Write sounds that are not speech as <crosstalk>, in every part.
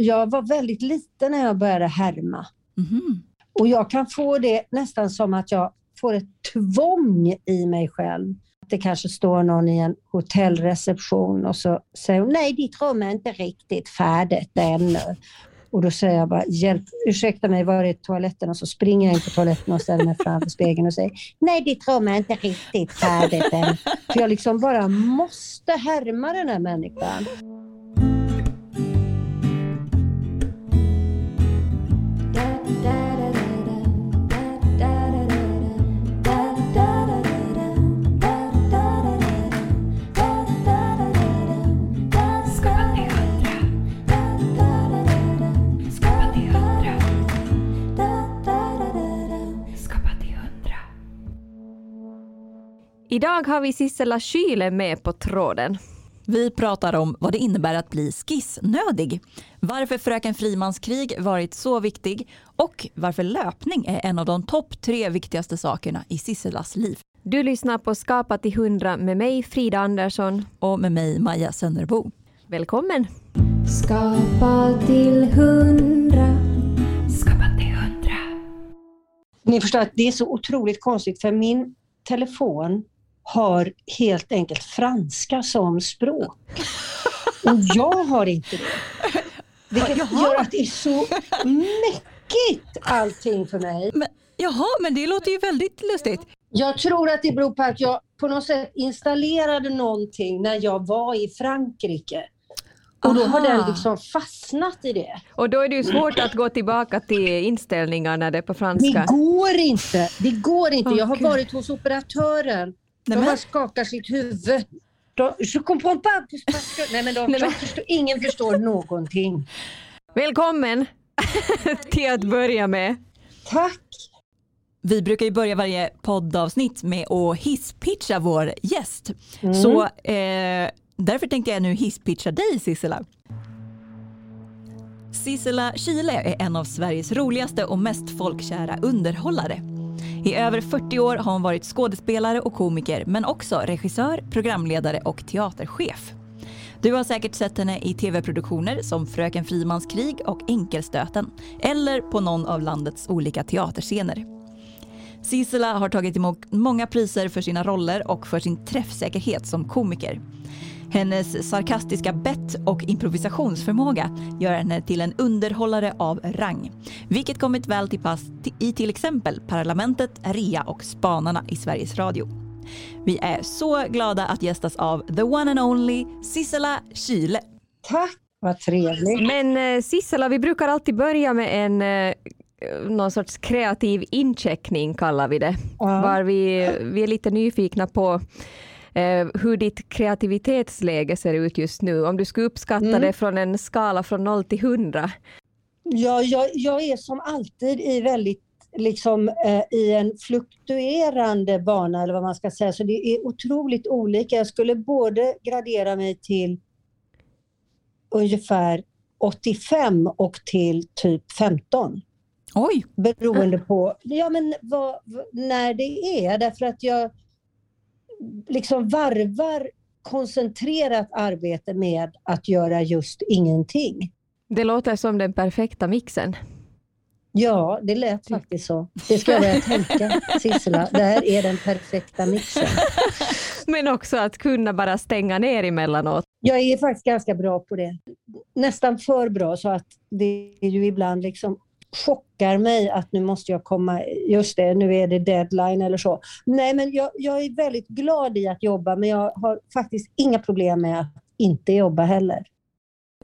jag var väldigt liten när jag började härma. Mhm. Och jag kan få det nästan som att jag får ett tvång i mig själv. Det kanske står någon i en hotellreception och så säger hon, nej ditt rum är inte riktigt färdigt ännu. Och då säger jag bara, hjälp, ursäkta mig, var är toaletten? Och så springer jag in på toaletten och ställer mig framför spegeln och säger, nej ditt rum är inte riktigt färdigt än. För jag liksom bara måste härma den här människan. Idag har vi Sissela Kyle med på tråden. Vi pratar om vad det innebär att bli skissnödig, varför Fröken Frimans krig varit så viktig och varför löpning är en av de topp tre viktigaste sakerna i Sisselas liv. Du lyssnar på Skapa till 100 med mig Frida Andersson. Och med mig Maja Sönnerbo. Välkommen! Skapa till hundra. Ni förstår att det är så otroligt konstigt för min telefon har helt enkelt franska som språk. Och jag har inte det. Vilket Jaha. gör att det är så mäckigt allting för mig. Men, jaha, men det låter ju väldigt lustigt. Jag tror att det beror på att jag på något sätt installerade någonting när jag var i Frankrike. Och då har Aha. den liksom fastnat i det. Och då är det ju svårt att gå tillbaka till inställningarna när det är på Det franska. går inte. Det går inte. Jag har varit hos operatören. De bara skakar sitt huvud. De, je comprends pas. parce que- Nej, men de, de förstår, ingen förstår någonting. Välkommen <laughs> till att börja med. Tack. Vi brukar ju börja varje poddavsnitt med att hisspitcha vår gäst. Mm. Så eh, därför tänkte jag nu hisspitcha dig Sissela. Sissela Kyle är en av Sveriges roligaste och mest folkkära underhållare. I över 40 år har hon varit skådespelare och komiker men också regissör, programledare och teaterchef. Du har säkert sett henne i tv-produktioner som Fröken Frimans krig och Enkelstöten eller på någon av landets olika teaterscener. Sissela har tagit emot många priser för sina roller och för sin träffsäkerhet som komiker. Hennes sarkastiska bett och improvisationsförmåga gör henne till en underhållare av rang. Vilket kommit väl till pass i till exempel Parlamentet, RIA och Spanarna i Sveriges Radio. Vi är så glada att gästas av the one and only Sissela Kyle. Tack. Vad trevligt. Men eh, Sissela, vi brukar alltid börja med en eh, någon sorts kreativ incheckning kallar vi det. Ja. Var vi, vi är lite nyfikna på eh, hur ditt kreativitetsläge ser ut just nu. Om du skulle uppskatta Mm. det från en skala från 0 till 100. Ja, jag, jag är som alltid i väldigt liksom eh, i en fluktuerande bana eller vad man ska säga. Så det är otroligt olika. Jag skulle både gradera mig till ungefär 85 och till typ 15. Oj, Beroende på ja, men vad, när det är. Därför att jag liksom varvar koncentrerat arbete med att göra just ingenting. Det låter som den perfekta mixen. Ja, det lät faktiskt så. Det ska jag börja tänka, Sissela. Det här är den perfekta mixen. <laughs> Men också att kunna bara stänga ner emellanåt. Jag är faktiskt ganska bra på det. Nästan för bra så att det är ju ibland liksom chockar mig att nu måste jag komma, just det, nu är det deadline eller så. Nej, men jag, jag är väldigt glad i att jobba, men jag har faktiskt inga problem med att inte jobba heller.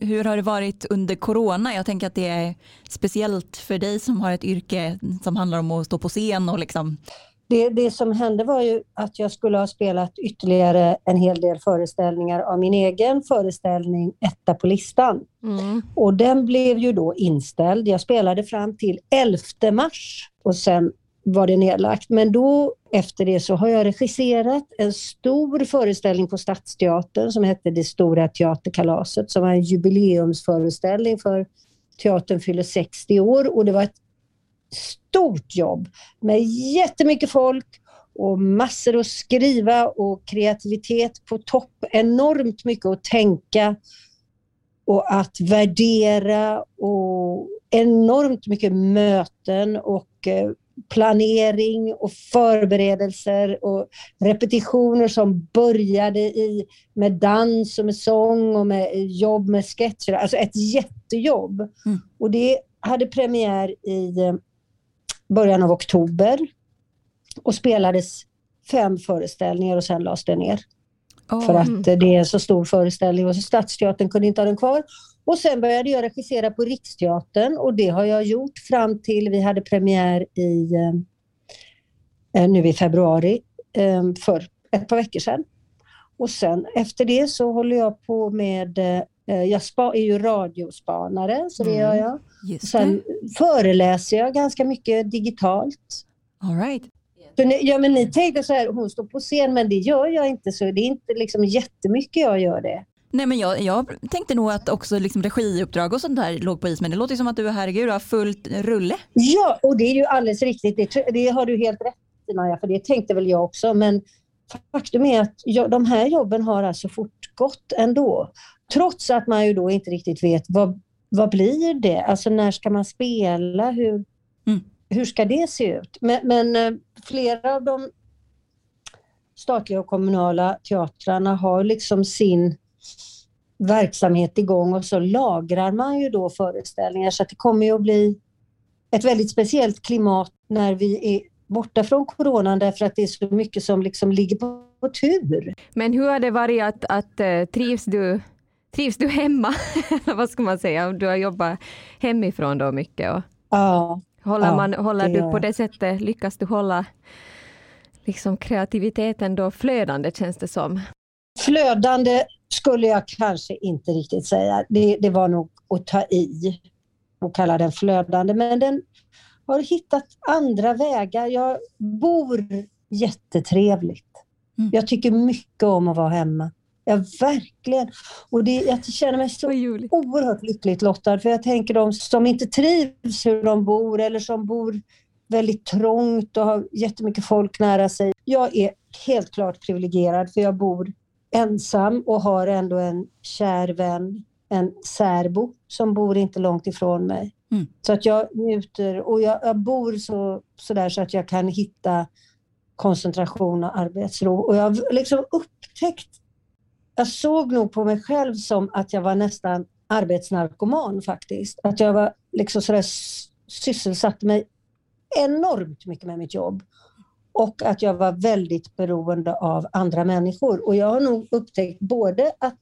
hur har det varit under corona? Jag tänker att det är speciellt för dig som har ett yrke som handlar om att stå på scen och liksom det, det som hände var ju att jag skulle ha spelat ytterligare en hel del föreställningar av min egen föreställning Etta på listan. Mm. Och den blev ju då inställd. Jag spelade fram till 11 mars och sen var det nedlagt. Men då efter det så har jag regisserat en stor föreställning på Stadsteatern som hette Det stora teaterkalaset som var en jubileumsföreställning för teatern fyller 60 år och det var ett stort jobb med jättemycket folk och massor att skriva och kreativitet på topp. Enormt mycket att tänka och att värdera och enormt mycket möten och eh, planering och förberedelser och repetitioner som började i, med dans och med sång och med jobb med sketcher. Alltså ett jättejobb. Mm. Och det hade premiär i eh, början av oktober och spelades fem föreställningar och sen lades det ner. Oh. För att eh, det är en så stor föreställning och så Stadsteatern kunde inte ha den kvar. Och sen började jag regissera på Riksteatern och det har jag gjort fram till vi hade premiär i eh, eh, nu i februari för ett par veckor sedan. Och sen efter det så håller jag på med, jag spa, är ju radiospanare så det Mm. gör jag. Just Sen det. föreläser jag ganska mycket digitalt. All right. Så ni, ja, men ni tänkte så här, hon står på scen, men det gör jag inte. Så det är inte liksom jättemycket jag gör det. Nej men jag, jag tänkte nog att också liksom regiuppdrag och sånt där låg på is men det låter som att du herregud har fullt rulle. Ja, och det är ju alldeles riktigt. Det, det har du helt rätt i Maja, för det tänkte väl jag också. Men faktum är att de här jobben har alltså fortgått ändå. Trots att man ju då inte riktigt vet vad, vad blir det? Alltså när ska man spela? Hur, Mm. hur ska det se ut? Men, men eh, flera av de statliga och kommunala teatrarna har liksom sin verksamhet igång och så lagrar man ju då föreställningar så att det kommer ju att bli ett väldigt speciellt klimat när vi är borta från coronan därför att det är så mycket som liksom ligger på, på tur. Men hur har det varit att, att eh, trivs, du, trivs du hemma? <laughs> Vad ska man säga? Du har jobbat hemifrån då mycket. Och Ja, håller Ja, man, håller du på det sättet, lyckas du hålla liksom kreativiteten då flödande känns det som? flödande skulle jag kanske inte riktigt säga. Det, det var nog att ta i och kalla den flödande, men den har hittat andra vägar. Jag bor jättetrevligt. Mm. Jag tycker mycket om att vara hemma. Ja, verkligen. Och det, jag känner mig så oerhört lyckligt lottad. För jag tänker de som inte trivs hur de bor eller som bor väldigt trångt och har jättemycket folk nära sig. Jag är helt klart privilegierad för jag bor ensam och har ändå en kär vän, en särbo som bor inte långt ifrån mig. Mm. Så att jag njuter och jag, jag bor så, så där så att jag kan hitta koncentration och arbetsro. Och jag har liksom upptäckt jag såg nog på mig själv som att jag var nästan arbetsnarkoman faktiskt. Att jag var liksom sådär sysselsatte mig enormt mycket med mitt jobb. Och att jag var väldigt beroende av andra människor. Och jag har nog upptäckt både att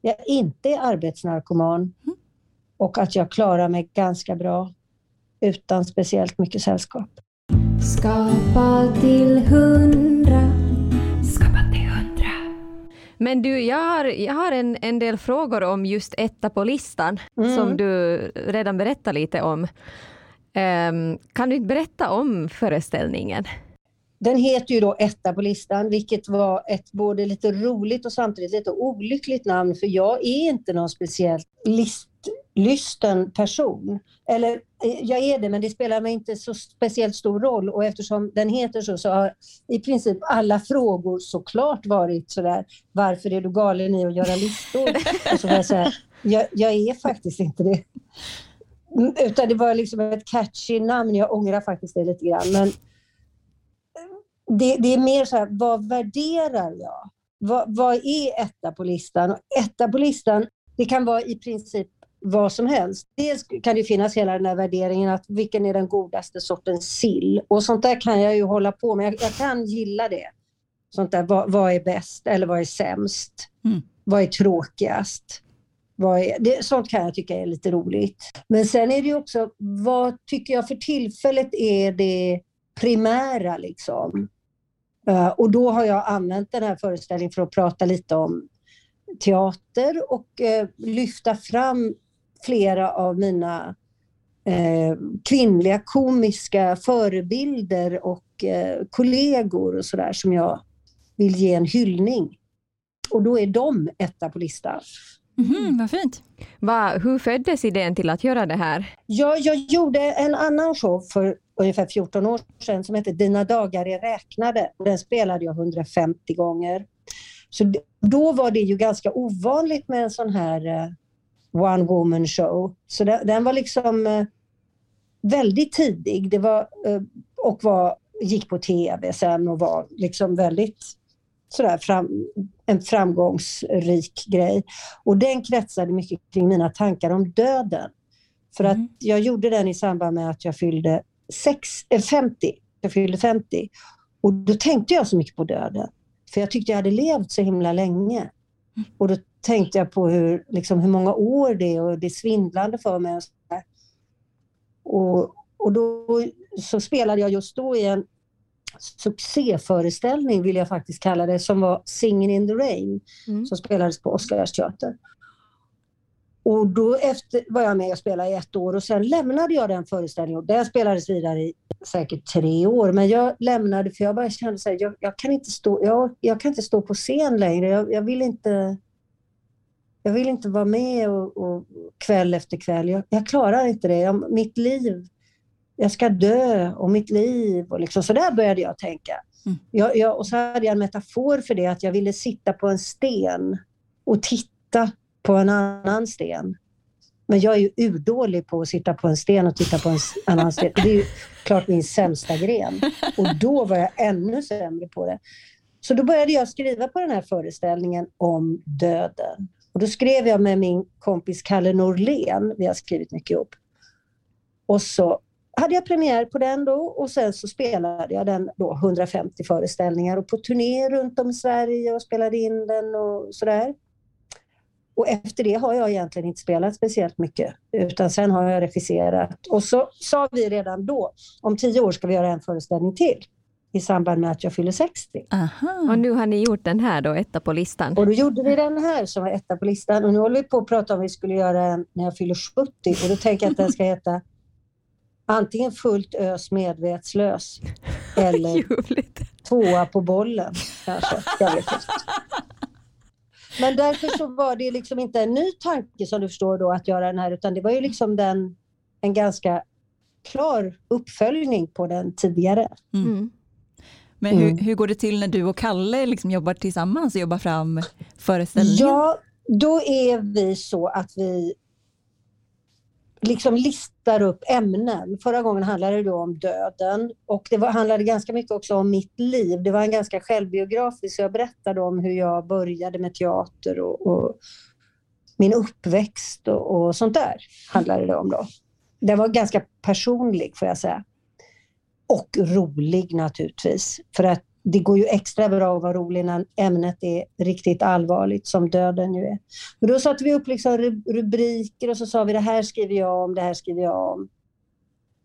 jag inte är arbetsnarkoman och att jag klarar mig ganska bra utan speciellt mycket sällskap. Skapa till hundra. Men du, jag har, jag har en, en del frågor om just etta på listan Mm. som du redan berättade lite om. Ehm, kan du inte berätta om föreställningen? Den heter ju då Etta på listan, vilket var ett både lite roligt och samtidigt lite olyckligt namn, för jag är inte någon speciellt listlysten person. Eller eh, jag är det, men det spelar mig inte så speciellt stor roll och eftersom den heter så, så har i princip alla frågor såklart varit sådär, varför är du galen i att göra listor? <laughs> Och så var jag, så här, jag, jag är faktiskt inte det. Mm, Utan det var liksom ett catchy namn, jag ångrar faktiskt det lite grann. Men det, det är mer så här, vad värderar jag? Vad, vad är etta på listan? Och etta på listan, det kan vara i princip vad som helst. Dels kan det finnas hela den här värderingen att vilken är den godaste sortens sill? Och sånt där kan jag ju hålla på med. Jag, jag kan gilla det. Sånt där, vad, vad är bäst eller vad är sämst? Mm. Vad är tråkigast? Vad är, det, sånt kan jag tycka är lite roligt. Men sen är det ju också, vad tycker jag för tillfället är det primära liksom? Eh, och då har jag använt den här föreställningen för att prata lite om teater och eh, lyfta fram flera av mina eh, kvinnliga komiska förebilder och eh, kollegor och sådär som jag vill ge en hyllning. Och då är de etta på listan. Mhm, vad fint. Va, hur föddes idén till att göra det här? Ja, jag gjorde en annan show för ungefär 14 år sedan som hette Dina dagar är räknade. Och Den spelade jag 150 gånger. Så då var det ju ganska ovanligt med en sån här eh, one woman show. Så den, den var liksom eh, väldigt tidig. Det var, eh, och var, gick på tv sen och var liksom väldigt sådär fram, en framgångsrik grej. Och den kretsade mycket kring mina tankar om döden. För att Mm. jag gjorde den i samband med att jag fyllde sex, eh, 50. Jag fyllde 50. Och då tänkte jag så mycket på döden. För jag tyckte jag hade levt så himla länge. Och då tänkte jag på hur, liksom, hur många år det är och det är svindlande för mig. Och, så där. och, och då så spelade jag just då i en succéföreställning, vill jag faktiskt kalla det, som var Singin' in the Rain, Mm. som spelades på Oscarsteatern. Och då efter var jag med och spelade i ett år och sen lämnade jag den föreställningen. Och den spelades vidare i säkert tre år. Men jag lämnade för jag bara kände här, jag, jag, kan, inte stå, jag, jag kan inte stå på scen längre. Jag, jag vill inte... Jag vill inte vara med och, och kväll efter kväll. Jag, jag klarar inte det. Jag, mitt liv, jag ska dö och mitt liv. Och liksom, så där började jag tänka. Mm. Jag, jag, och så hade jag en metafor för det, att jag ville sitta på en sten och titta på en annan sten. Men jag är ju urdålig på att sitta på en sten och titta på en annan sten. Det är ju klart min sämsta gren. Och då var jag ännu sämre på det. Så då började jag skriva på den här föreställningen om döden. Och då skrev jag med min kompis Kalle Norlén. Vi har skrivit mycket ihop. Och så hade jag premiär på den då och sen så spelade jag den då 150 föreställningar och på turné runt om i Sverige och spelade in den och sådär. Och efter det har jag egentligen inte spelat speciellt mycket utan sen har jag regisserat. Och så sa vi redan då, om tio år ska vi göra en föreställning till i samband med att jag fyller 60. Aha. Och nu har ni gjort den här då, etta på listan. Och då gjorde vi den här som var etta på listan och nu håller vi på att prata om vi skulle göra en när jag fyller 70 och då tänker jag att den ska heta antingen fullt ös medvetslös <laughs> eller tvåa på bollen kanske. Jag vet inte. Men därför så var det liksom inte en ny tanke som du förstår då att göra den här utan det var ju liksom den, en ganska klar uppföljning på den tidigare. Mm. Men hur, Mm. hur går det till när du och Kalle liksom jobbar tillsammans och jobbar fram föreställningen? Ja, då är vi så att vi liksom listar upp ämnen. Förra gången handlade det om döden och det var, handlade ganska mycket också om mitt liv. Det var en ganska självbiografisk, jag berättade om hur jag började med teater och, och min uppväxt och, och sånt där handlade det om då. Den var ganska personlig får jag säga. Och rolig naturligtvis. För att det går ju extra bra att vara rolig när ämnet är riktigt allvarligt som döden ju är. Men då satte vi upp liksom rubriker och så sa vi det här skriver jag om, det här skriver jag om.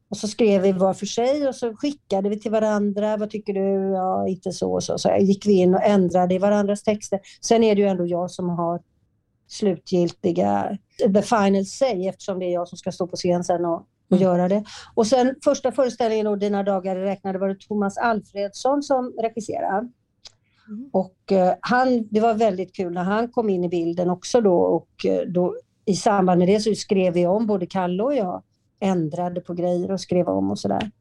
Och så skrev vi var för sig och så skickade vi till varandra. Vad tycker du? Ja, inte så och så. Så gick vi in och ändrade i varandras texter. Sen är det ju ändå jag som har slutgiltiga, the final say eftersom det är jag som ska stå på scen sen och, och Mm. göra det. Och sen första föreställningen då, Dina dagar räknade, var det Thomas Alfredsson som regisserade. Mm. Och eh, han, det var väldigt kul när han kom in i bilden också då och eh, då, i samband med det så skrev vi om, både Kalle och jag ändrade på grejer och skrev om och sådär.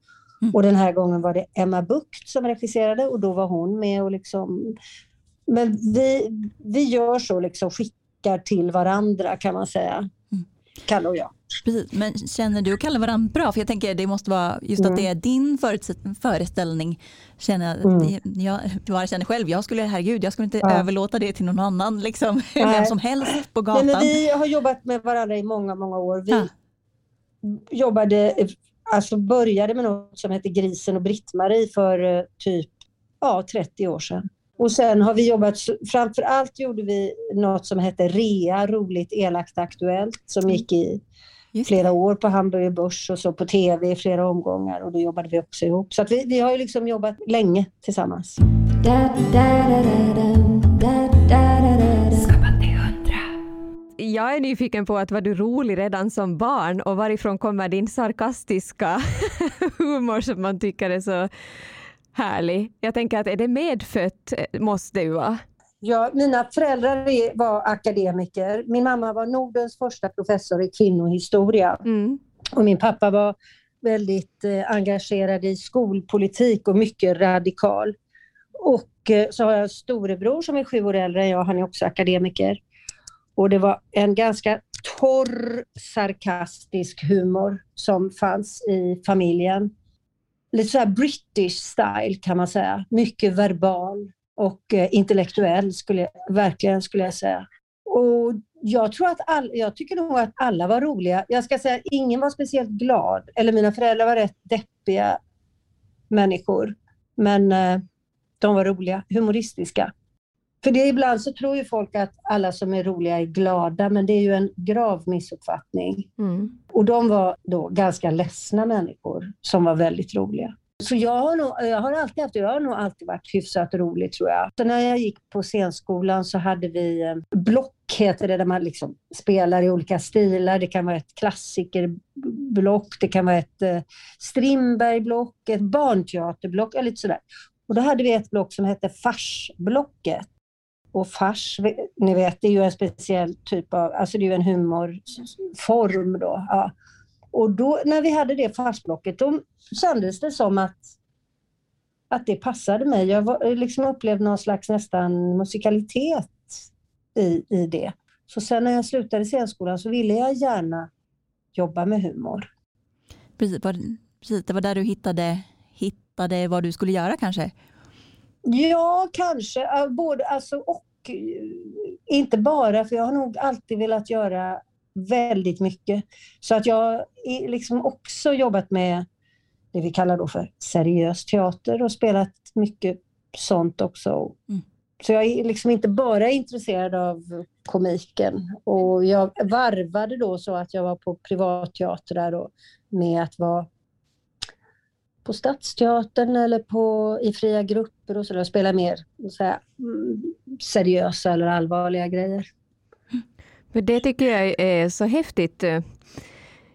Mm. Och den här gången var det Emma Bucht som regisserade och då var hon med och liksom men vi, vi gör så, liksom skickar till varandra kan man säga. Kalle och jag. Precis. Men känner du och Kalle varandra bra? För jag tänker det måste vara just att Mm. det är din föreställning. Känner, Mm. jag bara känner själv, jag skulle, herregud, jag skulle inte Ja. överlåta det till någon annan, liksom, <laughs> Nej. vem som helst på Nej, gatan. men vi har jobbat med varandra i många, många år. Vi Ja. jobbade, alltså började med något som hette Grisen och Britt-Marie för eh, typ ja, 30 år sedan. Och sen har vi jobbat, framför allt gjorde vi något som hette REA, roligt, elakt, aktuellt, som gick i Just det. flera år på Hamburger Börs och så på tv i flera omgångar och då jobbade vi också ihop. Så att vi, vi har ju liksom jobbat länge tillsammans. Jag är nyfiken på att var du rolig redan som barn och varifrån kommer din sarkastiska <laughs> humor som man tycker är så härlig? Jag tänker att är det medfött måste det ju vara. Ja, mina föräldrar var akademiker. Min mamma var Nordens första professor i kvinnohistoria. Mm. Och min pappa var väldigt eh, engagerad i skolpolitik och mycket radikal. Och eh, så har jag en storebror som är sju år äldre än jag, han är också akademiker. Och det var en ganska torr, sarkastisk humor som fanns i familjen. Lite så här British style kan man säga. Mycket verbal och eh, intellektuell, skulle verkligen skulle jag säga. Och jag, tror att all, jag tycker nog att alla var roliga. Jag ska säga ingen var speciellt glad, eller mina föräldrar var rätt deppiga människor. Men eh, de var roliga, humoristiska. För det ibland så tror ju folk att alla som är roliga är glada, men det är ju en grav missuppfattning. Mm. Och de var då ganska ledsna människor som var väldigt roliga. Så jag har, nog, jag har alltid haft, jag har nog alltid varit hyfsat rolig tror jag. Så när jag gick på scenskolan så hade vi eh, block, heter det, där man liksom spelar i olika stilar. Det kan vara ett klassikerblock, det kan vara ett eh, Strindbergblock, ett barnteaterblock eller lite sådär. Och då hade vi ett block som hette farsblocket. Och fars, ni vet, det är ju en speciell typ av, alltså det är ju en humorform då. Ja. Och då när vi hade det farsblocket, då kändes det som att, att det passade mig. Jag var, liksom upplevde någon slags nästan musikalitet i, i det. Så sen när jag slutade scenskolan så ville jag gärna jobba med humor. Precis, var, precis, det var där du hittade, hittade vad du skulle göra kanske? Ja, kanske. Både, alltså, och eh, inte bara, för jag har nog alltid velat göra väldigt mycket. Så att jag liksom också jobbat med det vi kallar då för seriös teater och spelat mycket sånt också. Mm. Så jag är liksom inte bara intresserad av komiken. Och jag varvade då så att jag var på privatteatrar och med att vara på Stadsteatern eller på, i fria grupper och sådär, spela mer så här, mm, seriösa eller allvarliga grejer. För det tycker jag är så häftigt eh,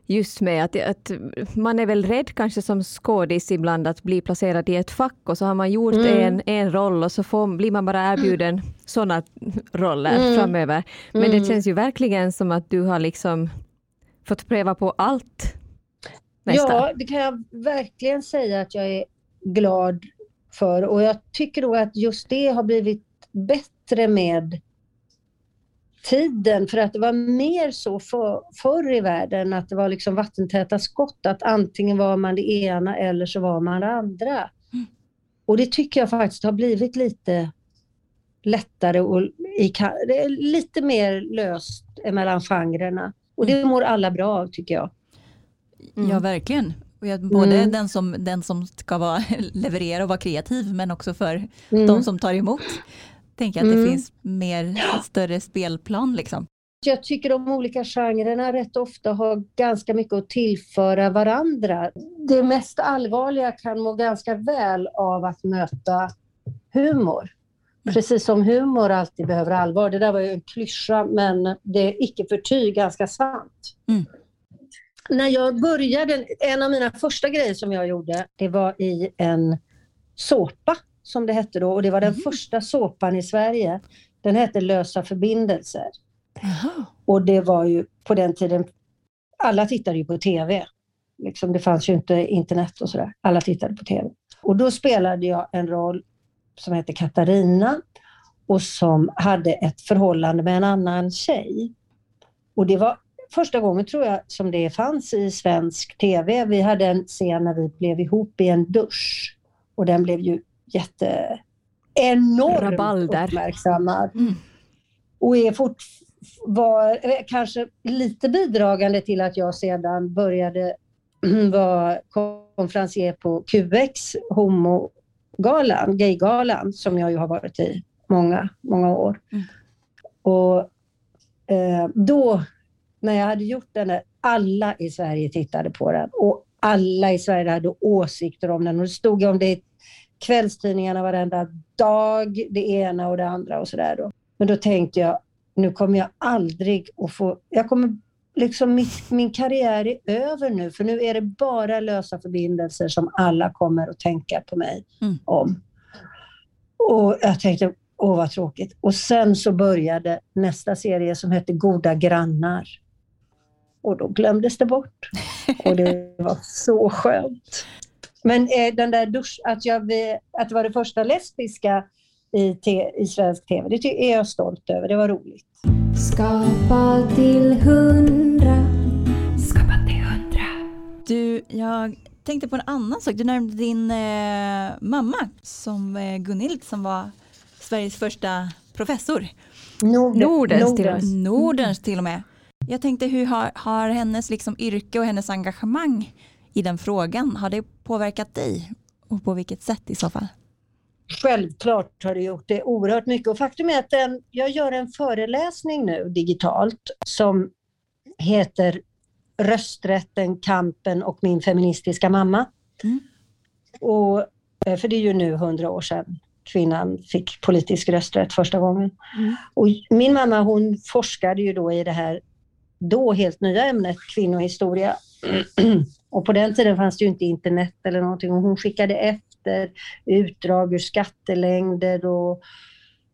just med att, att man är väl rädd kanske som skådis ibland att bli placerad i ett fack och så har man gjort Mm. en, en roll och så får, blir man bara erbjuden sådana roller Mm. framöver. Men Mm. det känns ju verkligen som att du har liksom fått pröva på allt. Nästan. Ja, det kan jag verkligen säga att jag är glad för och jag tycker då att just det har blivit bättre med tiden för att det var mer så för, förr i världen att det var liksom vattentäta skott att antingen var man det ena eller så var man det andra. Och det tycker jag faktiskt har blivit lite lättare och i, ka- det är lite mer löst mellan genrerna. Och det mår alla bra av tycker jag. Mm. Ja, verkligen. Och jag, både Mm. den, som, den som ska vara, <laughs> leverera och vara kreativ, men också för Mm. de som tar emot. Tänker att det Mm. finns mer, större spelplan liksom. Jag tycker de olika genrerna rätt ofta har ganska mycket att tillföra varandra. Det mest allvarliga kan må ganska väl av att möta humor. Precis som humor alltid behöver allvar. Det där var ju en klyscha, men det är icke förty ganska sant. Mm. När jag började, en av mina första grejer som jag gjorde, det var i en såpa som det hette då. Och det var den första såpan i Sverige. Den hette Lösa förbindelser. Och det var ju på den tiden, alla tittade ju på TV. Liksom, det fanns ju inte internet och sådär. Alla tittade på TV. Och då spelade jag en roll som hette Katarina och som hade ett förhållande med en annan tjej. Och det var första gången tror jag som det fanns i svensk TV. Vi hade en scen när vi blev ihop i en dusch och den blev ju jätte enormt Rabalder. uppmärksammad. Mm. Och är fort, var kanske lite bidragande till att jag sedan började <clears throat> vara konferencier på QX homogalan, gaygalan, som jag ju har varit i många, många år. Mm. Och eh, då, när jag hade gjort den, där, alla i Sverige tittade på den och alla i Sverige hade åsikter om den och det stod om det i kvällstidningarna varenda dag, det ena och det andra och sådär då. Men då tänkte jag, nu kommer jag aldrig att få, jag kommer liksom, mitt, min karriär är över nu, för nu är det bara lösa förbindelser som alla kommer att tänka på mig Mm. om. Och jag tänkte, åh vad tråkigt. Och sen så började nästa serie som hette Goda grannar. Och då glömdes det bort. Och det var så skönt. Men eh, den där dusch, att, jag, att det var det första lesbiska i, te, i svensk TV, det är jag stolt över. Det var roligt. Skapa till hundra. Skapa till hundra. Du, jag tänkte på en annan sak. Du nämnde din eh, mamma som eh, Gunhild som var Sveriges första professor. Norden, Nordens till och med. Nordens till och med. Jag tänkte hur har, har hennes liksom yrke och hennes engagemang i den frågan, har det påverkat dig? Och på vilket sätt i så fall? Självklart har det gjort det oerhört mycket. Och faktum är att den, jag gör en föreläsning nu digitalt som heter Rösträtten, kampen och min feministiska mamma. Mm. Och, eh, för det är ju nu hundra år sedan kvinnan fick politisk rösträtt första gången. Mm. Och min mamma hon forskade ju då i det här då helt nya ämnet kvinnohistoria. <clears throat> och på den tiden fanns det ju inte internet eller någonting och hon skickade efter utdrag ur skattelängder och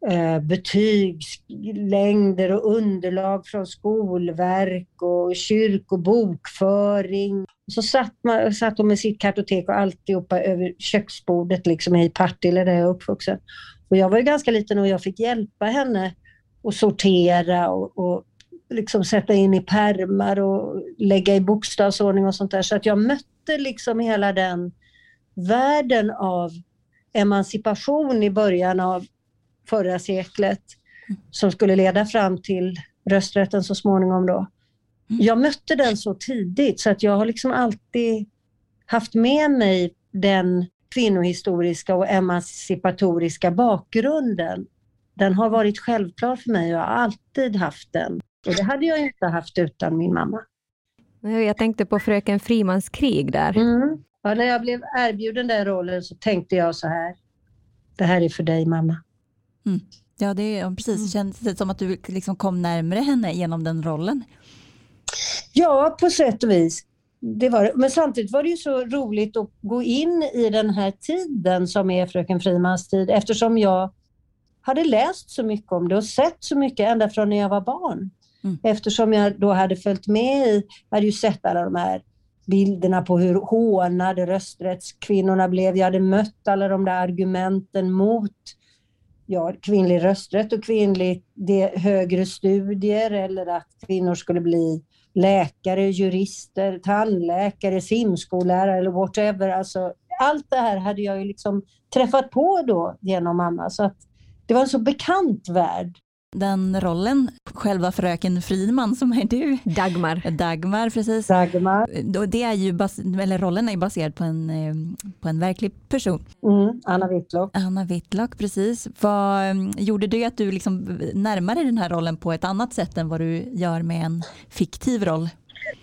eh, betygslängder och underlag från skolverk och kyrkobokföring. Så satt, man, satt hon med sitt kartotek och alltihopa över köksbordet liksom i Partille där jag är uppvuxen. Och jag var ju ganska liten och jag fick hjälpa henne att sortera och, och liksom sätta in i pärmar och lägga i bokstavsordning och sånt där. Så att jag mötte liksom hela den världen av emancipation i början av förra seklet som skulle leda fram till rösträtten så småningom då. Jag mötte den så tidigt så att jag har liksom alltid haft med mig den kvinnohistoriska och emancipatoriska bakgrunden. Den har varit självklar för mig och jag har alltid haft den. Och det hade jag inte haft utan min mamma. Jag tänkte på fröken Frimans krig där. Mm. Ja, när jag blev erbjuden den rollen så tänkte jag så här. Det här är för dig mamma. Ja, det är, precis. Det känns som att du liksom kom närmare henne genom den rollen. Ja, på sätt och vis. Det var, men samtidigt var det ju så roligt att gå in i den här tiden som är fröken Frimans tid eftersom jag hade läst så mycket om det och sett så mycket ända från när jag var barn. Mm. Eftersom jag då hade följt med i, jag hade ju sett alla de här bilderna på hur hånade rösträttskvinnorna blev. Jag hade mött alla de där argumenten mot ja, kvinnlig rösträtt och kvinnlig det, högre studier eller att kvinnor skulle bli läkare, jurister, tandläkare, simskollärare eller whatever. Alltså, allt det här hade jag ju liksom träffat på då genom mamma. Så att det var en så bekant värld. Den rollen, själva fröken Friman som är du, Dagmar. Dagmar precis. Dagmar, Det är ju bas, eller rollen är ju baserad på en, eh, på en verklig person. mm, Anna Whitlock. Anna Whitlock, precis. Vad eh, gjorde det att du liksom närmade den här rollen på ett annat sätt än vad du gör med en fiktiv roll?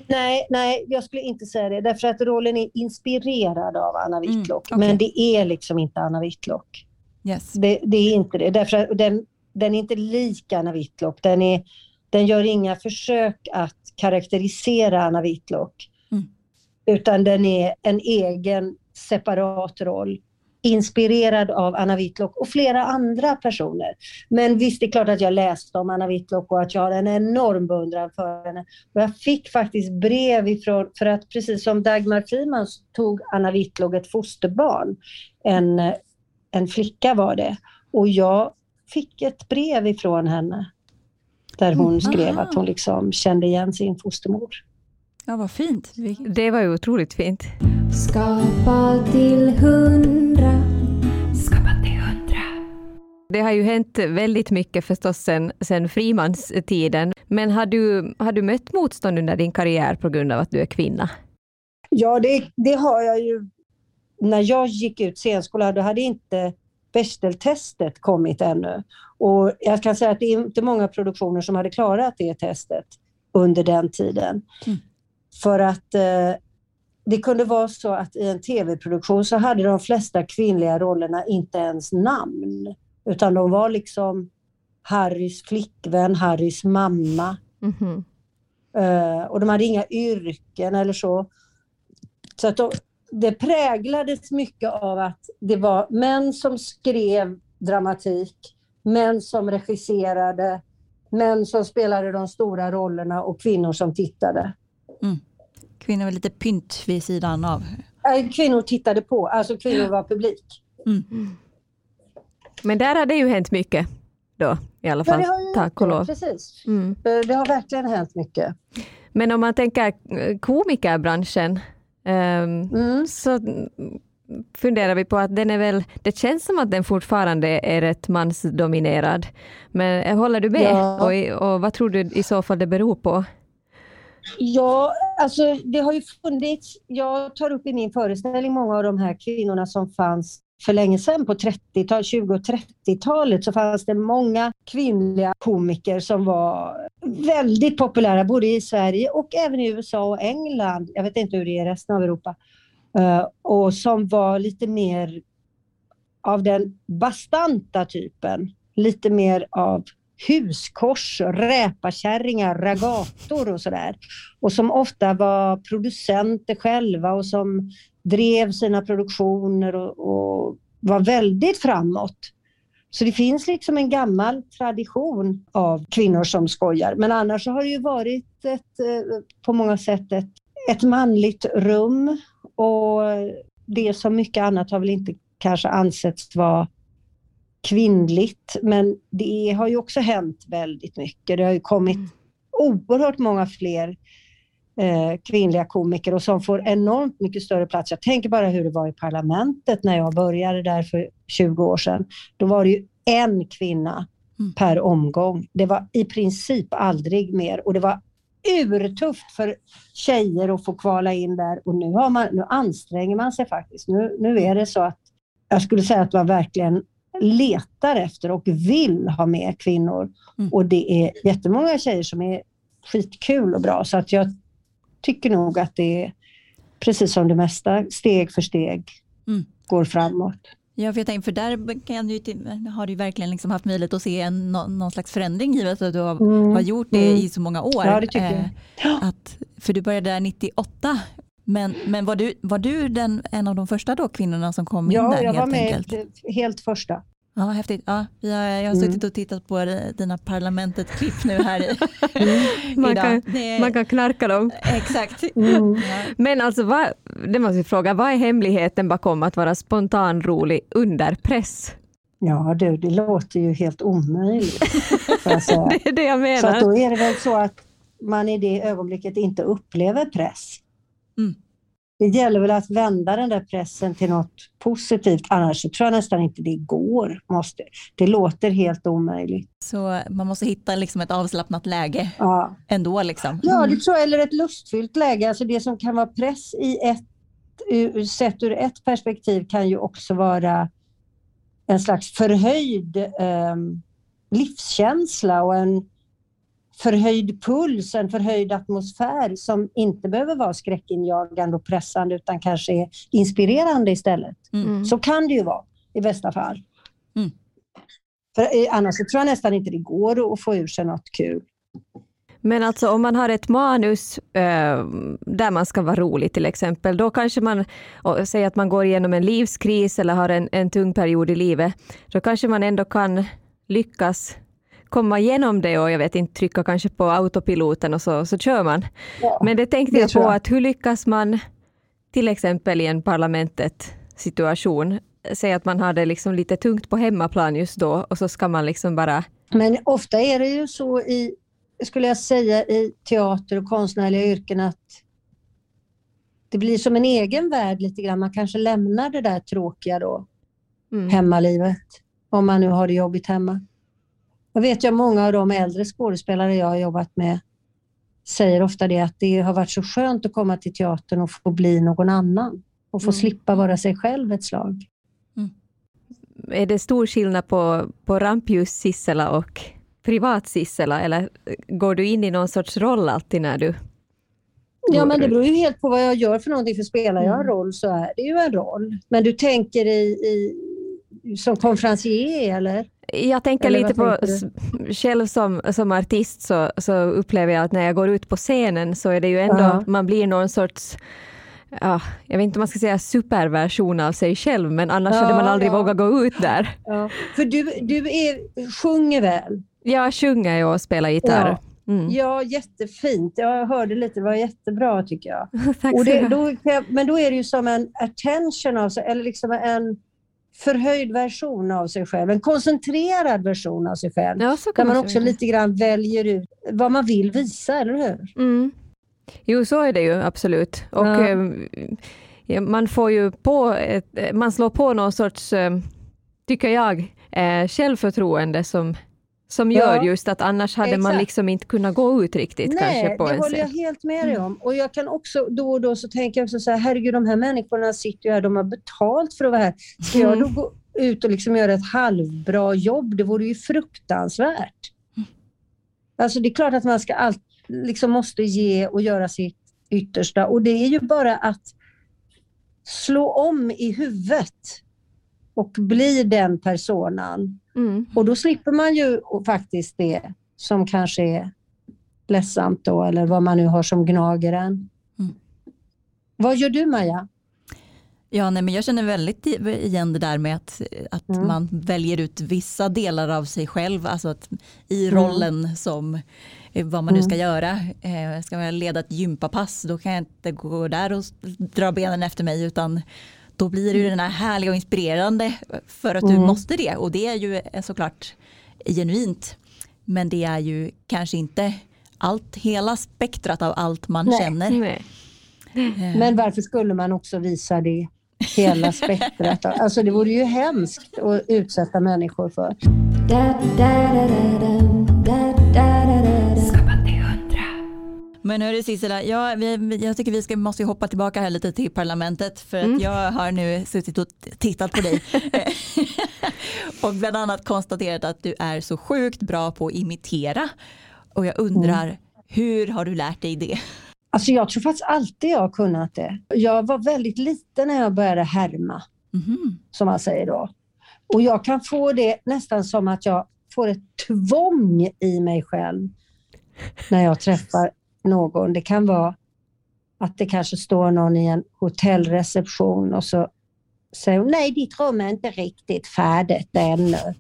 Nej, nej, jag skulle inte säga det. Därför att rollen är inspirerad av Anna Mm, Whitlock. okej. Men det är liksom inte Anna Whitlock. Yes. Det, det är inte det. Därför att den, den är inte lik Anna Whitlock. Den, är, den gör inga försök att karaktärisera Anna Whitlock. Mm. Utan den är en egen separat roll. Inspirerad av Anna Whitlock och flera andra personer. Men visst, det är klart att jag läste om Anna Whitlock och att jag har en enorm beundran för henne. Och jag fick faktiskt brev ifrån, för att precis som Dagmar Friman tog Anna Whitlock ett fosterbarn. En, en flicka var det. Och jag fick ett brev ifrån henne. Där hon Mm, skrev aha. att hon liksom kände igen sin fostermor. Ja, vad fint. Det var ju otroligt fint. Skapa till hundra. Skapa till hundra. Det har ju hänt väldigt mycket förstås sen, sen Frimans tiden. Men har du, har du mött motstånd under din karriär på grund av att du är kvinna? Ja, det, det har jag ju. När jag gick ut scenskolan då hade inte Bechdel-testet kommit ännu. Och jag kan säga att det är inte många produktioner som hade klarat det testet under den tiden. Mm. För att eh, det kunde vara så att i en tv-produktion så hade de flesta kvinnliga rollerna inte ens namn. Utan de var liksom Harrys flickvän, Harrys mamma. Mhm. Eh, och de hade inga yrken eller så. Så att de, det präglades mycket av att det var män som skrev dramatik, män som regisserade, män som spelade de stora rollerna och kvinnor som tittade. Kvinnor var lite pynt vid sidan av. Eh, Kvinnor tittade på, alltså kvinnor var publik. Mm. Men där har det ju hänt mycket. då i alla Ja, fall, det har ju tack och lov. precis. Mm. Det har verkligen hänt mycket. Men om man tänker eh, komikerbranschen, Mm. så funderar vi på att den är väl, det känns som att den fortfarande är rätt mansdominerad. Men eh, håller du med? Ja. Och, och vad tror du i så fall det beror på? Ja, alltså det har ju funnits, jag tar upp i min föreställning många av de här kvinnorna som fanns för länge sedan på 30-tal, 20 och 30-talet så fanns det många kvinnliga komiker som var väldigt populära både i Sverige och även i USA och England. Jag vet inte hur det är i resten av Europa. Eh, och som var lite mer av den bastanta typen. Lite mer av huskors, räpakärringar, ragator och sådär. Och som ofta var producenter själva och som drev sina produktioner och, och var väldigt framåt. Så det finns liksom en gammal tradition av kvinnor som skojar. Men annars så har det ju varit ett, eh, på många sätt ett, ett manligt rum och det som mycket annat har väl inte kanske ansetts vara kvinnligt. Men det har ju också hänt väldigt mycket. Det har ju kommit oerhört många fler eh, kvinnliga komiker och som får enormt mycket större plats. Jag tänker bara hur det var i parlamentet när jag började där för 20 år sedan. Då var det ju en kvinna Mm. per omgång. Det var i princip aldrig mer och det var urtufft för tjejer att få kvala in där och nu, har man, nu anstränger man sig faktiskt. Nu, nu är det så att jag skulle säga att man verkligen letar efter och vill ha med kvinnor. Mm. Och det är jättemånga tjejer som är skitkul och bra så att jag tycker nog att det är precis som det mesta, steg för steg Mm. går framåt. Ja, för jag tänker, för där kan du, har du verkligen liksom haft möjlighet att se en, nå- någon slags förändring givet att du har, Mm. har gjort det Mm. i så många år. Ja, det tycker jag. Eh, Att, för du började där 98. Men, men var, du, var du den, en av de första då kvinnorna som kom in Ja, där jag var helt med enkelt? helt första. Ja, häftigt. Ja, har, jag har Mm. suttit och tittat på dina parlamentet-klipp nu här i, <laughs> <laughs> Man idag. kan, Det är- man kan knarka dem. Exakt. Mm. Ja. Men alltså, vad, det måste jag fråga, vad är hemligheten bakom att vara spontan rolig under press? Ja du, det låter ju helt omöjligt. Jag. <laughs> Det är det jag Så att menar. då är det väl så att man i det ögonblicket inte upplever press. Mm. Det gäller väl att vända den där pressen till något positivt, annars så tror jag nästan inte det går. Måste. Det låter helt omöjligt. Så man måste hitta liksom ett avslappnat läge Ja, ändå. Liksom. ja det tror jag, eller ett lustfyllt läge. Alltså det som kan vara press i ett, sett ur ett perspektiv kan ju också vara en slags förhöjd eh, livskänsla och en förhöjd puls, en förhöjd atmosfär som inte behöver vara skräckinjagande och pressande utan kanske är inspirerande istället. Mm. Så kan det ju vara i bästa fall. Mm. För eh, annars så tror jag nästan inte det går att få ur sig något kul. Men alltså om man har ett manus eh, där man ska vara rolig till exempel, då kanske man, och säger att man går igenom en livskris eller har en, en tung period i livet, då kanske man ändå kan lyckas komma igenom det och jag vet inte, trycka kanske på autopiloten och så, så kör man. Ja. Men det tänkte det jag på jag. att hur lyckas man till exempel i en parlamentet situation, säg att man har det liksom lite tungt på hemmaplan just då och så ska man liksom bara Men ofta är det ju så i, skulle jag säga, i teater och konstnärliga yrken att det blir som en egen värld lite grann. Man kanske lämnar det där tråkiga då, mm, hemmalivet, om man nu har det jobbigt hemma. Jag vet ju att många av de äldre skådespelare jag har jobbat med säger ofta det att det har varit så skönt att komma till teatern och få bli någon annan och få Mm. slippa vara sig själv ett slag. Är det stor skillnad på, på rampljus Sissela och privat Sissela eller går du in i någon sorts roll alltid när du... Ja, men det beror ju helt på vad jag gör för någonting. För spelar jag en Mm. roll så är det ju en roll. Men du tänker i, i som konferencier eller? Jag tänker Eller lite på, själv som, som artist så, så upplever jag att när jag går ut på scenen så är det ju ändå, Ja. man blir någon sorts Ja, jag vet inte om man ska säga superversion av sig själv, men annars Ja, hade man aldrig ja. vågat gå ut där. Ja. För du, du är, sjunger väl? Jag sjunger ju och spelar gitarr. Mm. Ja, jättefint. Jag hörde lite, det var jättebra tycker jag. <laughs> Tack Och det, då, men då är det ju som en attention, alltså, eller liksom en förhöjd version av sig själv, en koncentrerad version av sig själv. Ja, Där kan man också lite grann väljer ut vad man vill visa, eller hur? Mm. Jo, så är det ju absolut. Och Ja. eh, ja, man får ju på, ett, eh, man slår på någon sorts, eh, tycker jag, eh, självförtroende som, som gör Ja. just att annars hade man Exakt. liksom inte kunnat gå ut riktigt Nej, kanske på det en håller jag scen. helt med dig om. Och jag kan också, då och då så tänker jag också så här, herregud de här människorna sitter ju här, de har betalt för att vara här. Ska jag då Mm. gå ut och liksom göra ett halvbra jobb? Det vore ju fruktansvärt. Alltså det är klart att man ska allt, liksom måste ge och göra sitt yttersta och det är ju bara att slå om i huvudet och bli den personen. Mm. Och då slipper man ju faktiskt det som kanske är ledsamt då, eller vad man nu har som gnager en. Mm. Vad gör du Maja? Ja, nej, men jag känner väldigt igen det där med att, att Mm. man väljer ut vissa delar av sig själv, alltså att i Mm. rollen som eh, vad man nu ska Mm. göra. Eh, ska jag leda ett gympapass, då kan jag inte gå där och dra benen efter mig, utan då blir det ju den här härliga och inspirerande för att du Mm. måste det. Och det är ju eh, såklart genuint, men det är ju kanske inte allt, hela spektrat av allt man Nej. känner. Nej. Eh, Men varför skulle man också visa det? Hela spektrat. <laughs> Alltså det vore ju hemskt att utsätta människor för. Da da da Men hörru Sissela, ja, vi, jag tycker vi ska, måste hoppa tillbaka här lite till parlamentet för att Mm. jag har nu suttit och tittat på dig <laughs> <laughs> och bland annat konstaterat att du är så sjukt bra på att imitera och jag undrar Mm. hur har du lärt dig det? Alltså jag tror faktiskt alltid jag har kunnat det. Jag var väldigt liten när jag började härma, Mhm. som man säger då. Och jag kan få det nästan som att jag får ett tvång i mig själv när jag träffar någon. Det kan vara att det kanske står någon i en hotellreception och så säger hon, nej ditt rum är inte riktigt färdigt ännu.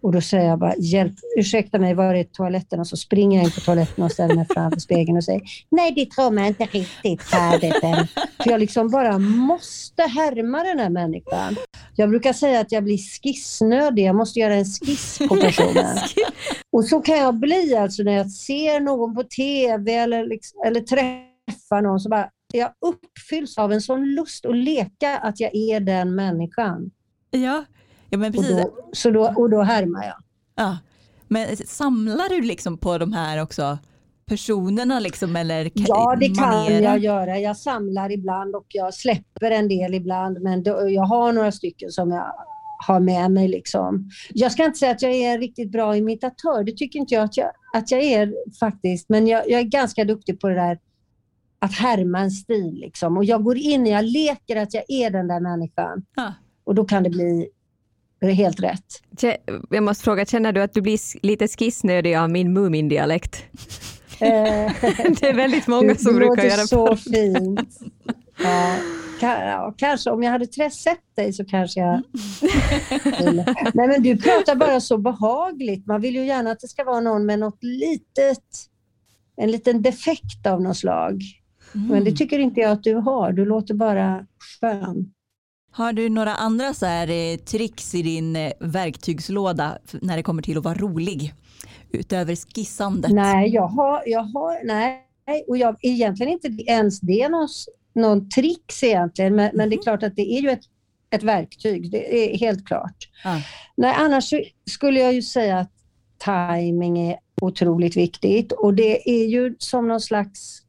Och då säger jag bara, hjälp, ursäkta mig, var är toaletten? Och så springer jag in på toaletten och ställer mig framför spegeln och säger, nej ditt rum är inte riktigt färdigt än. För jag liksom bara måste härma den här människan. Jag brukar säga att jag blir skissnödig, jag måste göra en skiss på personen. <laughs> Och så kan jag bli alltså när jag ser någon på TV eller, liksom, eller träffar någon så bara jag uppfylls av en sån lust att leka att jag är den människan. Ja, ja men Och precis. då, så då, och då härmar jag. Ja. Men samlar du liksom på de här också personerna liksom eller Ja, det kan maneren? jag göra. Jag samlar ibland och jag släpper en del ibland, men då, jag har några stycken som jag har med mig. Liksom. Jag ska inte säga att jag är en riktigt bra imitatör, det tycker inte jag att jag, att jag är faktiskt, men jag, jag är ganska duktig på det där att härma en stil. Liksom. Och jag går in, jag leker att jag är den där människan Ja. och då kan det bli helt rätt. Jag måste fråga, känner du att du blir lite skissnödig av min Mumin-dialekt? Eh, <laughs> Det är väldigt många som det brukar göra så på. fint. Ja, ja, kanske om jag hade sett dig så kanske jag... <laughs> Nej men du pratar bara så behagligt. Man vill ju gärna att det ska vara någon med något litet, en liten defekt av något slag. Men det Mm. tycker inte jag att du har. Du låter bara skön. Har du några andra så här, eh, tricks i din eh, verktygslåda när det kommer till att vara rolig? Utöver skissandet? Nej, jag har, jag har, nej, och jag, egentligen inte ens det någon, någon tricks egentligen, men, men det är klart att det är ju ett, ett verktyg, det är helt klart. Ja. Nej, annars skulle jag ju säga att timing är otroligt viktigt och det är ju som någon slags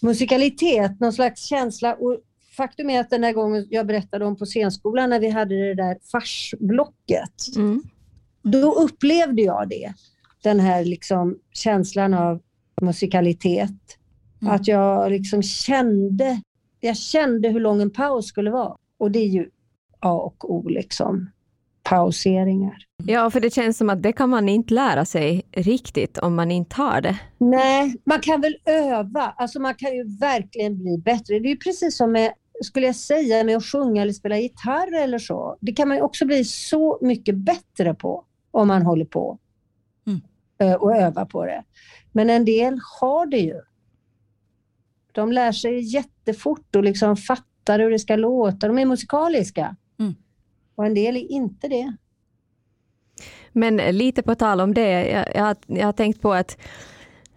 musikalitet, någon slags känsla. Och faktum är att den där gången jag berättade om på scenskolan när vi hade det där farsblocket, Mm. då upplevde jag det. Den här liksom känslan av musikalitet. Mm. Att jag liksom kände, jag kände hur lång en paus skulle vara. Och det är ju A och O liksom. Pauseringar. Ja, för det känns som att det kan man inte lära sig riktigt om man inte har det. Nej, man kan väl öva. Alltså man kan ju verkligen bli bättre. Det är ju precis som med, skulle jag säga, med att sjunga eller spela gitarr eller så. Det kan man ju också bli så mycket bättre på om man håller på Mm. eh, och övar på det. Men en del har det ju. De lär sig jättefort och liksom fattar hur det ska låta. De är musikaliska. Mm. och en del är inte det. Men lite på tal om det, jag, jag, har, jag har tänkt på att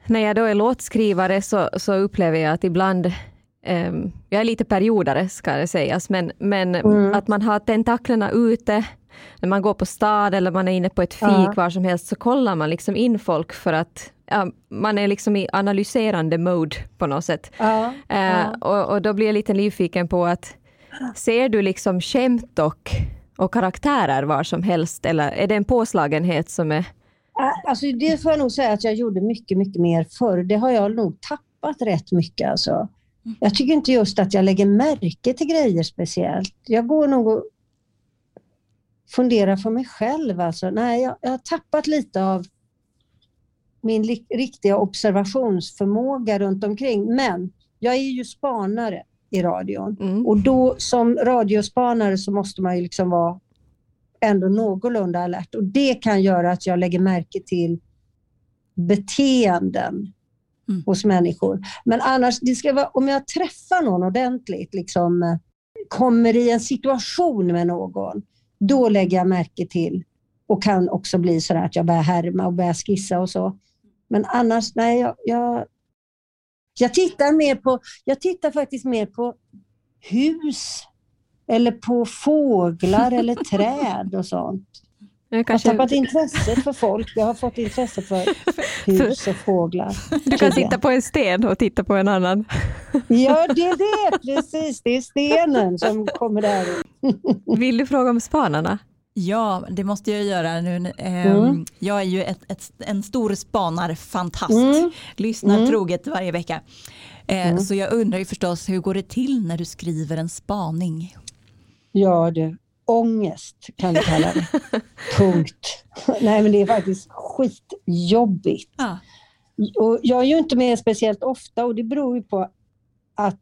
när jag då är låtskrivare så, så upplever jag att ibland um, jag är lite periodare ska det sägas, men, men Mm. att man har tentaklerna ute när man går på stad eller man är inne på ett fik Ja. var som helst så kollar man liksom in folk för att ja, man är liksom i analyserande mode på något sätt. Ja, ja. och, och då blir jag lite nyfiken på att ser du liksom skämt och, och karaktärer var som helst eller är det en påslagenhet som är Alltså det får jag nog säga att jag gjorde mycket, mycket mer förr. Det har jag nog tappat rätt mycket. Alltså. Jag tycker inte just att jag lägger märke till grejer speciellt. Jag går nog och funderar för mig själv. Alltså. Nej, jag, jag har tappat lite av min riktiga observationsförmåga runt omkring. Men jag är ju spanare i radion. mm. Och då som radiospanare så måste man ju liksom vara ändå någorlunda alert. Och det kan göra att jag lägger märke till beteenden Mm. hos människor. Men annars, det ska vara, om jag träffar någon ordentligt, liksom, kommer i en situation med någon, då lägger jag märke till och kan också bli så att jag börjar härma och börjar skissa och så. Men annars, nej, jag, jag, jag tittar mer på, jag tittar faktiskt mer på hus eller på fåglar eller <laughs> träd och sånt. Jag Jag har kanske, tappat intresset för folk. Jag har fått intresse för <laughs> hus och fåglar. du kan sitta på en sten och titta på en annan. Ja, det är det. <laughs> Precis. Det är stenen som kommer där. <laughs> Vill du fråga om spanarna? Ja, det måste jag göra nu. Ehm, Mm. Jag är ju ett, ett, en stor spanarfantast. Mm. Lyssnar Mm. troget varje vecka. Eh, Mm. Så jag undrar ju förstås, hur går det till när du skriver en spaning? Ja du, ångest kan vi kalla det. <laughs> Punkt. Nej, men det är faktiskt skitjobbigt. Ja. Och jag är ju inte med speciellt ofta och det beror ju på att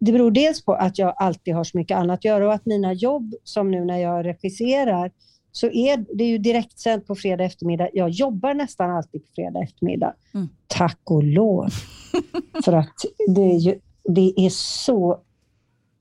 det beror dels på att jag alltid har så mycket annat att göra och att mina jobb, som nu när jag regisserar, så är det är ju direktsänt på fredag eftermiddag. Jag jobbar nästan alltid på fredag eftermiddag. Mm. Tack och lov. <laughs> För att det är, ju, det är så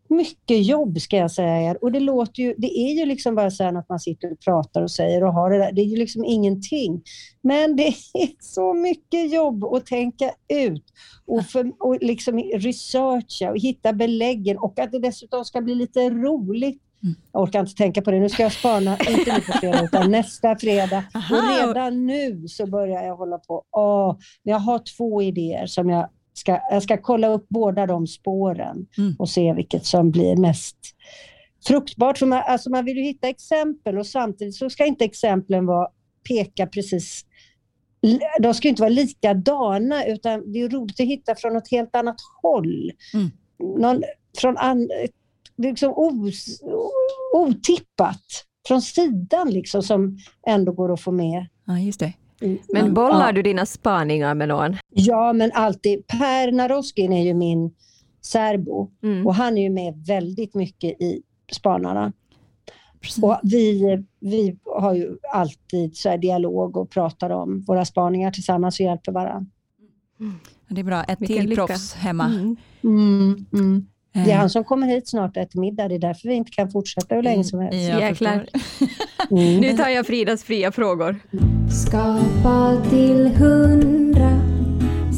mycket jobb ska jag säga er. Och det låter ju, det är ju liksom bara så att man sitter och pratar och säger och har det där. Det är ju liksom ingenting. Men det är <laughs> så mycket jobb att tänka ut och, för, och liksom researcha och hitta beläggen och att det dessutom ska bli lite roligt. Mm. Jag orkar inte tänka på det. Nu ska jag spana, <laughs> inte nu på fredag utan nästa fredag. Aha. Och redan nu så börjar jag hålla på. Åh, jag har två idéer som jag ska, jag ska kolla upp båda de spåren Mm. och se vilket som blir mest fruktbart. För man, alltså man vill ju hitta exempel och samtidigt så ska inte exemplen vara, peka precis de ska inte vara likadana utan det är roligt att hitta från ett helt annat håll. Mm. Någon, från an, liksom os, otippat från sidan liksom som ändå går att få med. Ja, just det. I- Men bollar ja. du dina spaningar med någon? Ja, men alltid. Per Naroskin är ju min särbo Mm. och han är ju med väldigt mycket i Spanarna. Precis. Och vi, vi har ju alltid så här dialog och pratar om våra spaningar tillsammans och hjälper varandra. Det är bra. Ett Vilken till lycka. proffs hemma. Mm. Det är Eh, han som kommer hit snart och äter middag. Det är därför vi inte kan fortsätta hur länge som helst. Jäklar. <laughs> Mm. Nu tar jag Fridas fria frågor. Skapa till hundra.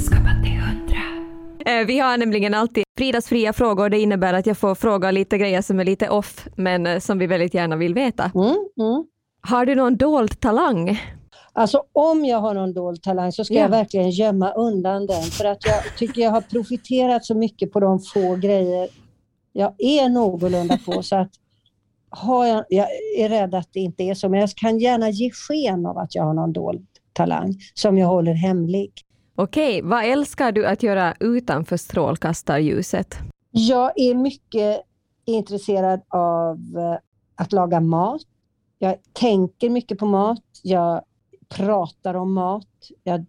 Skapa till hundra. Eh, Vi har nämligen alltid Fridas fria frågor. Det innebär att jag får fråga lite grejer som är lite off, men eh, som vi väldigt gärna vill veta. Mm, mm. Har du någon dold talang? Alltså om jag har någon dold talang så ska Ja. jag verkligen gömma undan den. För att jag tycker jag har profiterat så mycket på de få grejer jag är någorlunda på. Så att har jag, är rädd att det inte är så, men jag kan gärna ge sken av att jag har någon dold talang som jag håller hemlig. Okej, vad älskar du att göra utanför strålkastarljuset? Jag är mycket intresserad av eh, att laga mat. Jag tänker mycket på mat. Jag pratar om mat. Jag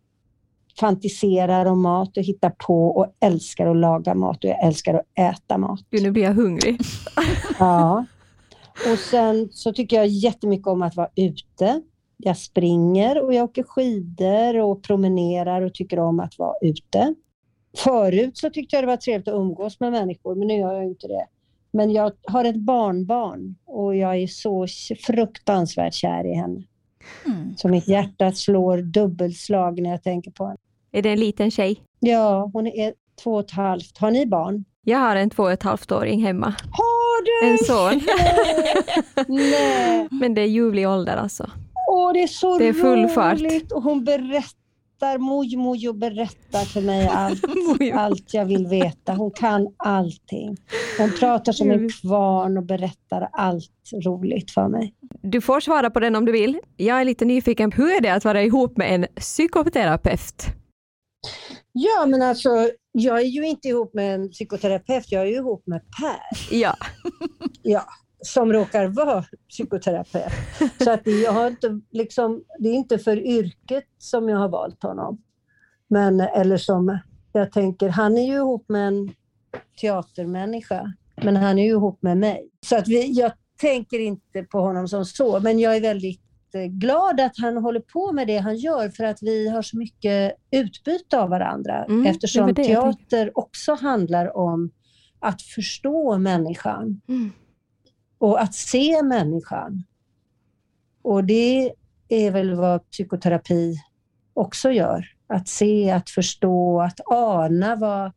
fantiserar om mat och hittar på och älskar att laga mat och jag älskar att äta mat. Gud, nu blir jag hungrig. Ja. <laughs> Och sen så tycker jag jättemycket om att vara ute. Jag springer och jag åker skidor och promenerar och tycker om att vara ute. Förut så tyckte jag det var trevligt att umgås med människor, men nu gör jag inte det. Men jag har ett barnbarn och jag är så fruktansvärt kär i henne. Mm. Så mitt hjärta slår dubbelslag när jag tänker på henne. Är det en liten tjej? Ja, hon är två och ett halvt. Har ni barn? Jag har en två och ett halvt åring hemma. Har du? En son. <laughs> Nej! Men det är ljuvlig ålder alltså. Åh, det är så Det är full fart. roligt! Och hon berättar, moj moj och berättar för mig <laughs> allt, allt jag vill veta. Hon kan allting. Hon pratar som en kvarn och berättar allt roligt för mig. Du får svara på den om du vill. Jag är lite nyfiken. Hur är det att vara ihop med en psykoterapeut? Ja, men alltså, jag är ju inte ihop med en psykoterapeut, jag är ju ihop med Per. Ja. <laughs> Ja, som råkar vara psykoterapeut. Så att jag har inte, liksom, det är inte för yrket som jag har valt honom. Men, eller som jag tänker, han är ju ihop med en teatermänniska, men han är ju ihop med mig. Så att vi, jag tänker inte på honom som så, men jag är väldigt eh, glad att han håller på med det han gör för att vi har så mycket utbyte av varandra Mm, det eftersom det tänkte. teater också handlar om att förstå människan Mm. och att se människan. Och det är väl vad psykoterapi också gör. Att se, att förstå, att ana vad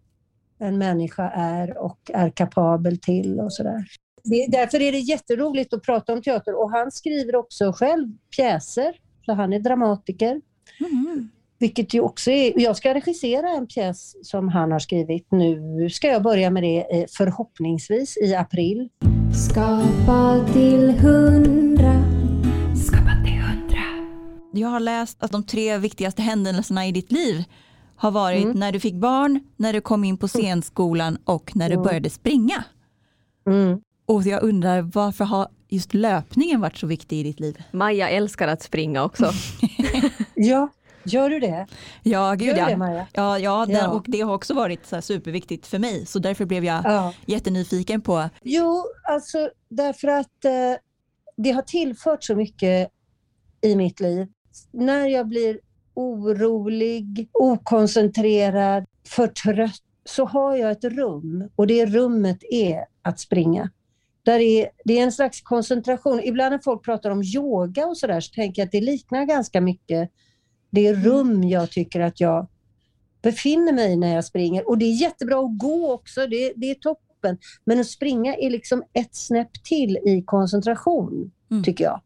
en människa är och är kapabel till och sådär. Det, därför är det jätteroligt att prata om teater och han skriver också själv pjäser, så han är dramatiker. Mm. Vilket ju också är, jag ska regissera en pjäs som han har skrivit. Nu ska jag börja med det eh, förhoppningsvis i april. Skapa till hundra. Skapa till hundra. Jag har läst att de tre viktigaste händelserna i ditt liv har varit Mm. när du fick barn, när du kom in på scenskolan och när du Mm. började springa. Mm. Och jag undrar varför har just löpningen varit så viktig i ditt liv? Maja älskar att springa också. <laughs> Ja, gör du det? Ja, gud Gör ja. det Maja? Ja, ja, den, Ja. och det har också varit så här superviktigt för mig. Så därför blev jag Ja. jättenyfiken på, Jo, alltså därför att eh, det har tillfört så mycket i mitt liv. När jag blir orolig, okoncentrerad, för trött så har jag ett rum och det rummet är att springa. Där är, det är en slags koncentration. Ibland när folk pratar om yoga och sådär så tänker jag att det liknar ganska mycket det rum jag tycker att jag befinner mig i när jag springer. Och det är jättebra att gå också, det, det är toppen. Men att springa är liksom ett snäpp till i koncentration, Mm. tycker jag.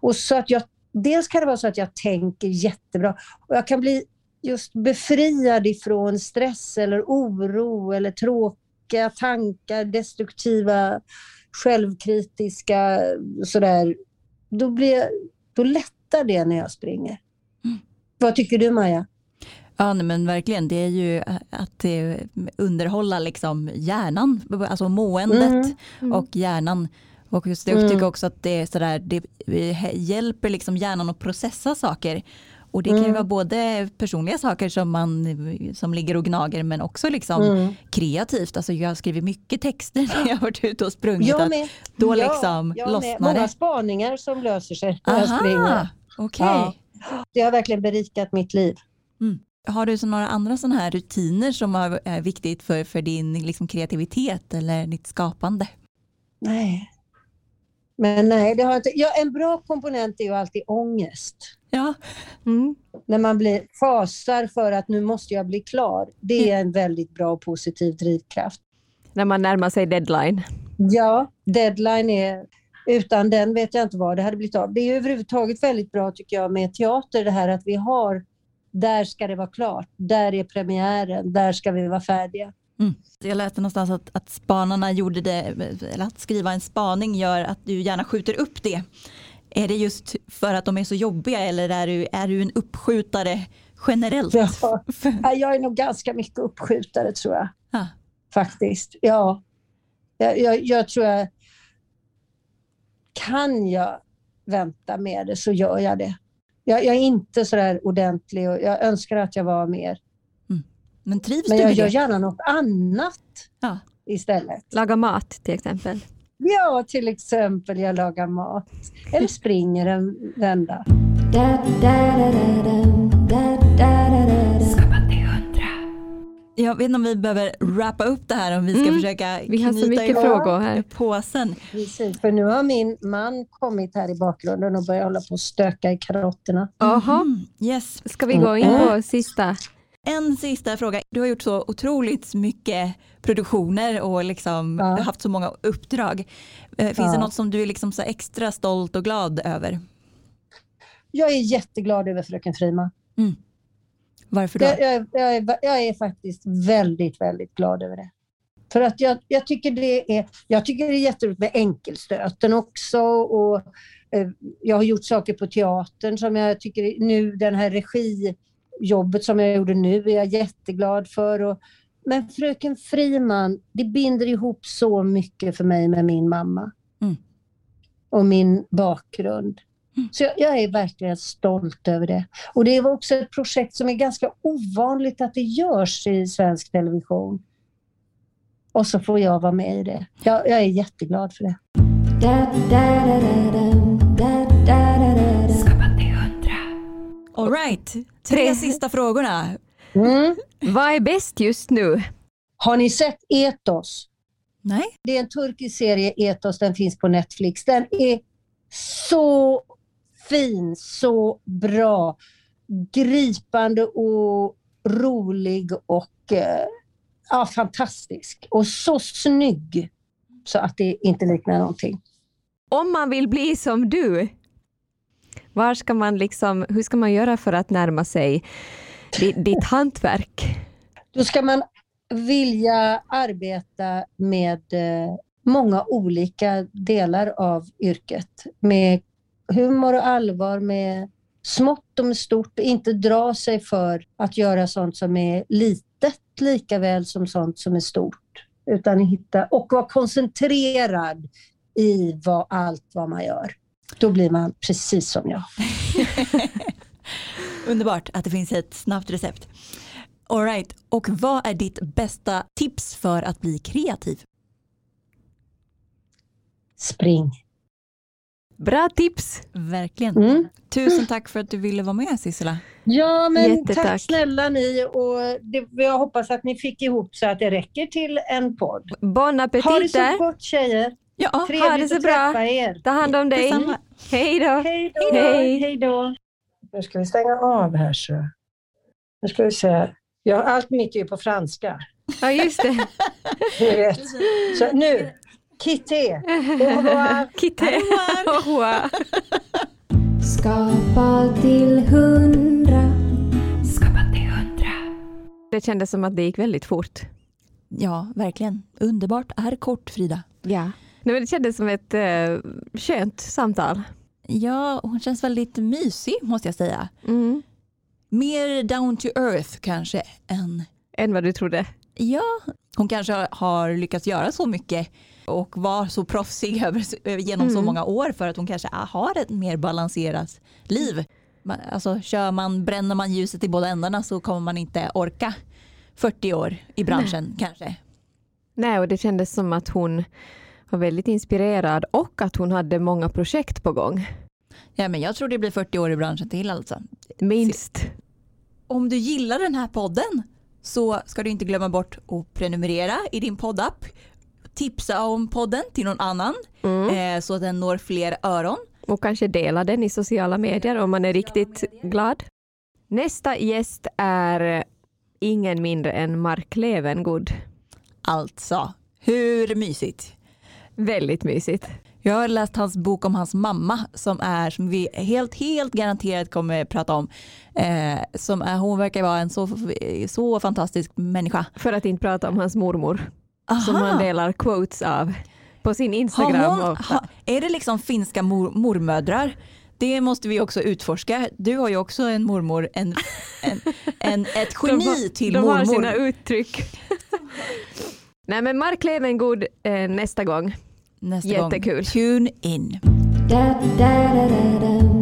Och så att jag. Dels kan det vara så att jag tänker jättebra och jag kan bli just befriad ifrån stress eller oro eller tråkiga tankar, destruktiva, självkritiska sådär. Då, blir jag, då lättar det när jag springer. Mm. Vad tycker du Maja? ja nej, men verkligen, det är ju att underhålla liksom hjärnan, alltså måendet Mm. Mm. och hjärnan. Och just det, jag Mm. tycker också att det, är sådär, det hjälper liksom hjärnan att processa saker. Och det kan ju Mm. vara både personliga saker som, man, som ligger och gnager men också liksom Mm. kreativt. Alltså jag har skrivit mycket texter när jag har varit ute och sprungit. Jag att med. Då Ja, liksom jag med. lossnar Många det. spaningar som löser sig när jag springer. Aha, okej. Ja. Det har verkligen berikat mitt liv. Har du så några andra sådana här rutiner som är viktigt för, för din liksom kreativitet eller ditt skapande? Nej. Men nej, det har inte. Ja, en bra komponent är ju alltid ångest. Ja, Mm. När man blir fasar för att nu måste jag bli klar. Det är en väldigt bra och positiv drivkraft. När man närmar sig deadline. Ja, deadline är... Utan den vet jag inte vad det hade blivit av. Det är överhuvudtaget väldigt bra tycker jag med teater det här att vi har där ska det vara klart, där är premiären, där ska vi vara färdiga. Jag läste någonstans att, att spanarna gjorde det, eller att skriva en spaning gör att du gärna skjuter upp det. Är det just för att de är så jobbiga eller är du, är du en uppskjutare generellt? Ja. Ja, Jag är nog ganska mycket uppskjutare tror jag. Ja. Faktiskt. Ja. Jag, jag, jag tror jag... Kan jag vänta med det så gör jag det. Jag, jag är inte så där ordentlig och jag önskar att jag var mer. Men trivs Men du jag gör det? gärna något annat Ja. istället. Laga mat till exempel. Ja, till exempel jag lagar mat. Eller springer en vända. Jag vet inte om vi behöver wrappa upp det här om vi ska Mm. försöka Vi har så mycket ihop frågor här. påsen. Precis, för nu har min man kommit här i bakgrunden och börjat hålla på och stöka i karotterna. Jaha, Mm, yes. ska vi gå in på sista? En sista fråga. Du har gjort så otroligt mycket produktioner och liksom Ja. haft så många uppdrag. Eh, Finns det Ja. något som du är liksom så extra stolt och glad över? Jag är jätteglad över Fröken Friman. Varför då? Jag, jag, jag, är, jag är faktiskt väldigt, väldigt glad över det. För att jag, jag, tycker det är, jag tycker det är jätteroligt med enkelstöten också. Och, eh, jag har gjort saker på teatern som jag tycker nu, den här regijobbet som jag gjorde nu är jag jätteglad för. Och, men Fröken Friman, det binder ihop så mycket för mig med min mamma. Mm. Och min bakgrund. Mm. Så jag, jag är verkligen stolt över det. Och det var också ett projekt som är ganska ovanligt att det görs i svensk television. Och så får jag vara med i det. Jag, jag är jätteglad för det. Da da da da dum, da All right. Tre Tre. sista frågorna. Mm. Vad är bäst just nu? Har ni sett Etos? Nej? Det är en turkisk serie, Etos, den finns på Netflix. Den är så fin, så bra, gripande och rolig och eh, ja, fantastisk. Och så snygg så att det inte liknar någonting. Om man vill bli som du, var ska man liksom, hur ska man göra för att närma sig ditt hantverk? Då ska man vilja arbeta med eh, många olika delar av yrket. Med humor och allvar, med smått och med stort. Inte dra sig för att göra sånt som är litet lika väl som sånt som är stort. Utan hitta, och vara koncentrerad i vad, allt vad man gör. Då blir man precis som jag. <laughs> Underbart att det finns ett snabbt recept. All right. Och vad är ditt bästa tips för att bli kreativ? Spring. Bra tips! Verkligen. Mm. Tusen tack för att du ville vara med Sissela. Ja, men Jättetack. tack snälla ni och det, jag hoppas att ni fick ihop så att det räcker till en podd. Bon Ha det så gott tjejer! Ja, Ha det Trevligt så att bra. träffa er! Ta hand om dig! detsamma. Hej då! Hej då! Hej. Hej då! Nu ska vi stänga av här så. Nu ska vi se. Ja, allt mitt är på franska. Ja just det, <laughs> Ni vet. Så nu! Au revoir. Kitte! Au revoir. Skapa till hundra. Skapa till hundra. Det kändes som att det gick väldigt fort. Ja, verkligen. Underbart är kort Frida. Ja. Nej, men det kändes som ett eh, skönt samtal. Ja, hon känns väldigt mysig måste jag säga. Mm. Mer down to earth kanske än Än vad du trodde. Ja, hon kanske har lyckats göra så mycket och var så proffsig <laughs> över, genom så Mm. många år för att hon kanske har ett mer balanserat liv. Alltså kör man, bränner man ljuset i båda ändarna så kommer man inte orka 40 år i branschen kanske. Nej, och det kändes som att hon var väldigt inspirerad och att hon hade många projekt på gång. Ja, men jag tror det blir 40 år i branschen till alltså. Minst. Om du gillar den här podden så ska du inte glömma bort att prenumerera i din poddapp. Tipsa om podden till någon annan Mm. eh, så att den når fler öron. Och kanske dela den i sociala medier om man är riktigt glad. Nästa gäst är ingen mindre än Mark Levengood. Alltså, hur mysigt? Väldigt mysigt. Jag har läst hans bok om hans mamma som är som vi helt, helt garanterat kommer prata om. Eh, som är, hon verkar vara en så, så fantastisk människa. För att inte prata om hans mormor som Aha. han delar quotes av på sin Instagram. hon, ha, är det liksom finska mor, mormödrar? Det måste vi också utforska. Du har ju också en mormor, en, en, en, ett <laughs> geni de, till de mormor. har sina uttryck. <laughs> Nej men Mark Levengood eh, nästa gång. Nästa Jättekul. gång. Tune in. Da da da.